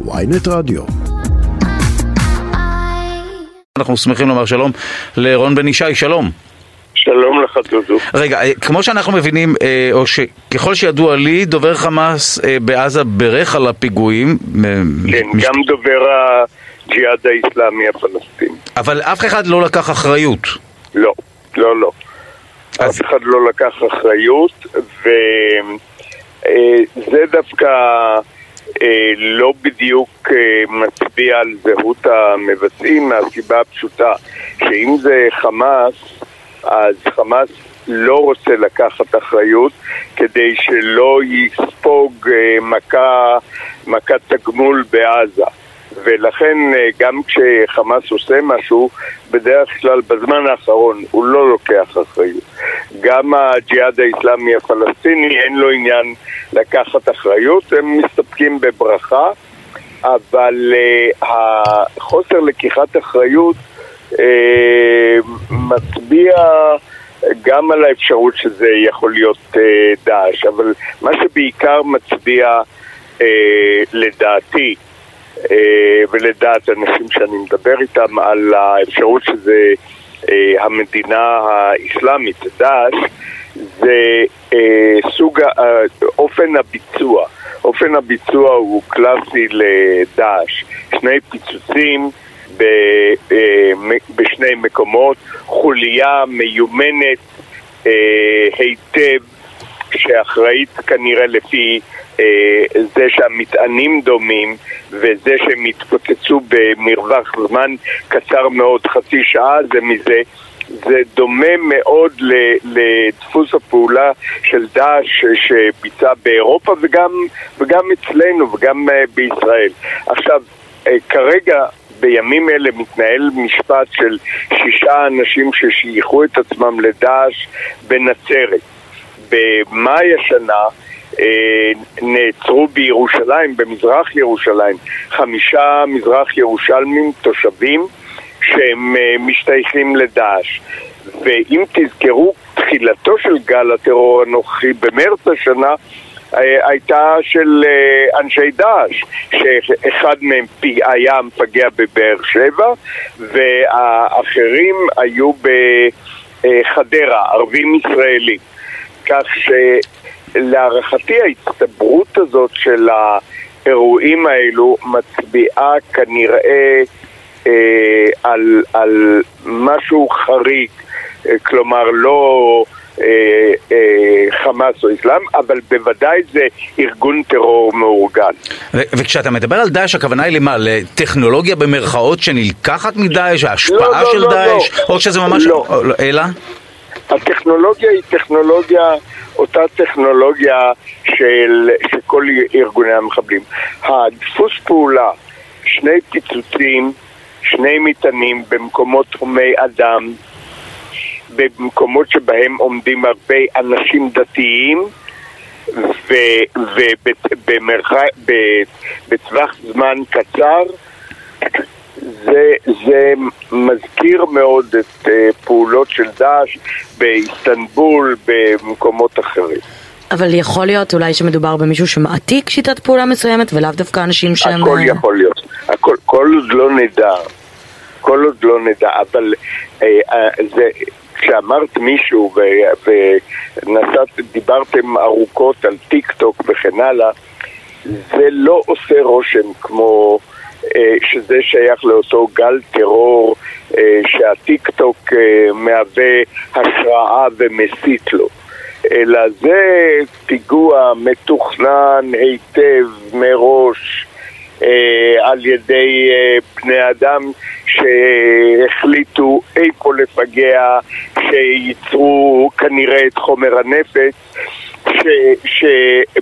ויינט רדיו. אנחנו שמחים לומר שלום לרון בן ישי, שלום. שלום לך דודו. רגע, אה, כמו שאנחנו מבינים, אה, או שככל שידוע לי, דובר חמאס אה, בעזה בירך על הפיגועים. כן, מש... גם דובר הג'יהאד האיסלאמי הפלסטיני. אבל אף אחד לא לקח אחריות. לא, לא, לא. אז... אף אחד לא לקח אחריות, וזה דווקא... אה, לא בדיוק אה, מצביע על זהות המבצעים מהסיבה הפשוטה שאם זה חמאס, אז חמאס לא רוצה לקחת אחריות כדי שלא יספוג אה, מכה, מכת תגמול בעזה. ולכן גם כשחמאס עושה משהו, בדרך כלל בזמן האחרון הוא לא לוקח אחריות. גם הג'יהאד האיסלאמי הפלסטיני אין לו עניין לקחת אחריות, הם מסתפקים בברכה, אבל uh, החוסר לקיחת אחריות uh, מצביע גם על האפשרות שזה יכול להיות uh, דאעש, אבל מה שבעיקר מצביע uh, לדעתי uh, ולדעת אנשים שאני מדבר איתם על האפשרות שזה אה, המדינה האסלאמית, דאעש, זה אה, סוג, אה, אופן הביצוע. אופן הביצוע הוא קלאסי לדאעש. שני פיצוצים ב, אה, בשני מקומות, חוליה מיומנת אה, היטב, שאחראית כנראה לפי אה, זה שהמטענים דומים וזה שהם התפוצצו במרווח זמן קצר מאוד, חצי שעה, זה מזה. זה דומה מאוד לדפוס הפעולה של דאעש שביצע באירופה וגם, וגם אצלנו וגם אה, בישראל. עכשיו, אה, כרגע בימים אלה מתנהל משפט של שישה אנשים ששייכו את עצמם לדאעש בנצרת. במאי השנה אה, נעצרו בירושלים, במזרח ירושלים, חמישה מזרח ירושלמים תושבים שהם אה, משתייכים לדאעש. ואם תזכרו, תחילתו של גל הטרור הנוכחי במרץ השנה אה, הייתה של אנשי דאעש, שאחד מהם היה מפגע בבאר שבע והאחרים היו בחדרה, ערבים ישראלים. כך ש... להערכתי ההצטברות הזאת של האירועים האלו מצביעה כנראה אה, על, על משהו חריג, אה, כלומר לא אה, אה, חמאס או אסלאם, אבל בוודאי זה ארגון טרור מאורגן. וכשאתה מדבר על דאעש, הכוונה היא למה? לטכנולוגיה במרכאות שנלקחת מדאעש? ההשפעה לא, לא, של לא, דאעש? לא. או שזה ממש... לא. אלא? הטכנולוגיה היא טכנולוגיה... אותה טכנולוגיה של, של כל ארגוני המחבלים. הדפוס פעולה, שני פיצוצים, שני מטענים במקומות תחומי אדם, במקומות שבהם עומדים הרבה אנשים דתיים ובטווח זמן קצר זה, זה מזכיר מאוד את uh, פעולות של דאעש באיסטנבול, במקומות אחרים. אבל יכול להיות אולי שמדובר במישהו שמעתיק שיטת פעולה מסוימת ולאו דווקא אנשים שהם... הכל אה, יכול להיות, כל עוד לא נדע, כל עוד לא נדע, אבל אה, אה, זה, כשאמרת מישהו ודיברתם ארוכות על טיק טוק וכן הלאה, זה לא עושה רושם כמו... אה, שזה שייך לאותו גל טרור אה, שהטיק טוק אה, מהווה השראה ומסית לו. אלא זה פיגוע מתוכנן היטב מראש על ידי בני אדם שהחליטו איפה לפגע, שייצרו כנראה את חומר הנפץ ש, ש,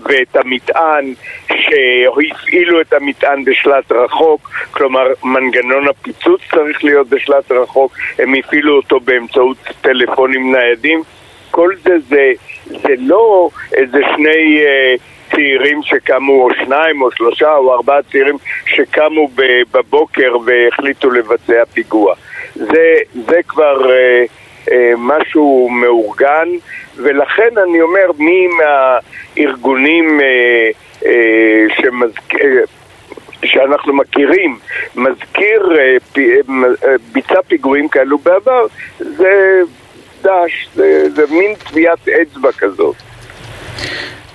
ואת המטען, שהפעילו את המטען בשלט רחוק, כלומר מנגנון הפיצוץ צריך להיות בשלט רחוק, הם הפעילו אותו באמצעות טלפונים ניידים. כל זה זה, זה לא איזה שני uh, צעירים שקמו, או שניים, או שלושה, או ארבעה צעירים שקמו בבוקר והחליטו לבצע פיגוע. זה, זה כבר... Uh, אה, משהו מאורגן, ולכן אני אומר, מי מהארגונים אה, אה, שמזכ... שאנחנו מכירים מזכיר אה, פ, אה, ביצע פיגועים כאלו בעבר, זה דש, זה, זה מין טביעת אצבע כזאת.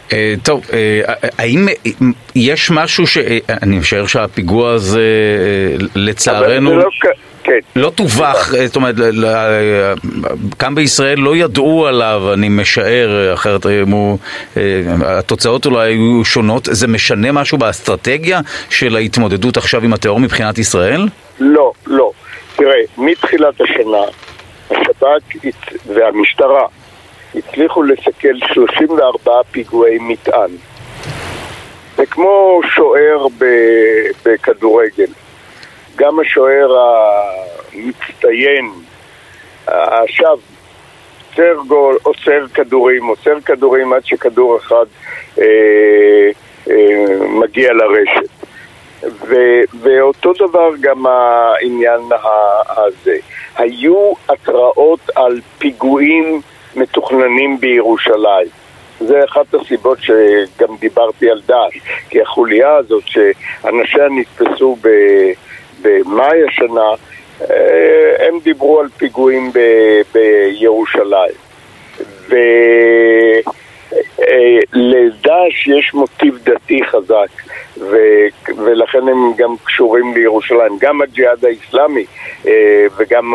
Uh, טוב, uh, האם יש משהו ש... אני משער שהפיגוע הזה, לצערנו... לא, כן. לא טווח, זאת אומרת, כאן בישראל לא ידעו עליו, אני משער, אחרת הוא, התוצאות אולי היו שונות. זה משנה משהו באסטרטגיה של ההתמודדות עכשיו עם הטרור מבחינת ישראל? לא, לא. תראה, מתחילת השנה, השב"כ והמשטרה הצליחו לסכל 34 פיגועי מטען. זה כמו שוער בכדורגל. גם השוער המצטיין, עכשיו, עוצר גול, עוצר כדורים, עוצר כדורים עד שכדור אחד אה, אה, מגיע לרשת. ו, ואותו דבר גם העניין הזה. היו התראות על פיגועים מתוכננים בירושלים. זה אחת הסיבות שגם דיברתי על דאעש, כי החוליה הזאת שאנשיה נתפסו. במאי השנה, אה, הם דיברו על פיגועים בירושלים. ולדאעש יש מוטיב דתי חזק, ו, ולכן הם גם קשורים לירושלים, גם הג'יהאד האיסלאמי אה, וגם,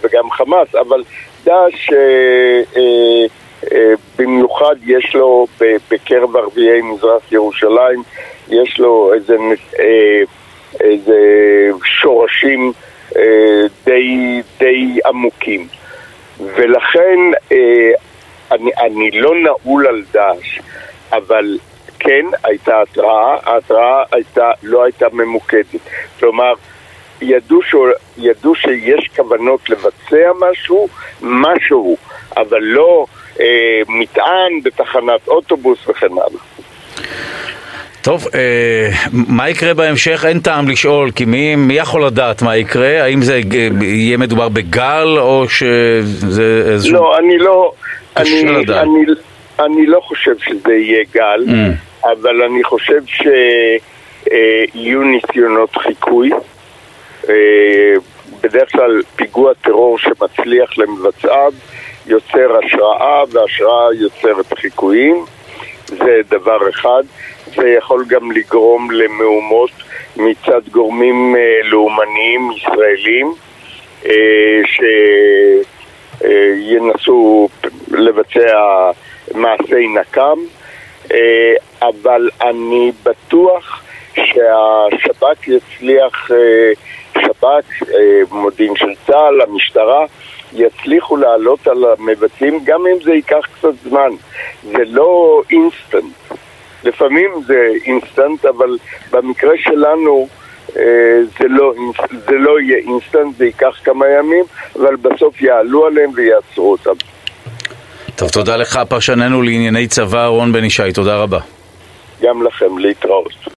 וגם חמאס, אבל דאעש אה, במיוחד יש לו בקרב ערביי מזרח ירושלים, יש לו איזה איזה שורשים אה, די, די עמוקים. ולכן אה, אני, אני לא נעול על דאעש, אבל כן הייתה התראה, ההתראה הייתה, לא הייתה ממוקדת. כלומר, ידעו, ש... ידעו שיש כוונות לבצע משהו, משהו, אבל לא אה, מטען בתחנת אוטובוס וכן הלאה. טוב, אה, מה יקרה בהמשך? אין טעם לשאול, כי מי, מי יכול לדעת מה יקרה? האם זה יהיה מדובר בגל, או שזה איזשהו... לא, אני לא... אני, אני, אני לא חושב שזה יהיה גל, mm. אבל אני חושב שיהיו ניסיונות חיקוי. בדרך כלל פיגוע טרור שמצליח למבצעיו יוצר השראה, והשראה יוצרת חיקויים. זה דבר אחד. זה יכול גם לגרום למהומות מצד גורמים אה, לאומניים ישראלים אה, שינסו לבצע מעשי נקם, אה, אבל אני בטוח שהשב"כ יצליח, שב"כ, מודיעין של צה"ל, המשטרה, יצליחו לעלות על המבצעים גם אם זה ייקח קצת זמן. זה לא אינסטנט. לפעמים זה אינסטנט, אבל במקרה שלנו אה, זה לא, זה לא יהיה אינסטנט, זה ייקח כמה ימים, אבל בסוף יעלו עליהם ויעצרו אותם. טוב, תודה לך, פרשננו לענייני צבא, רון בן ישי, תודה רבה. גם לכם, להתראות.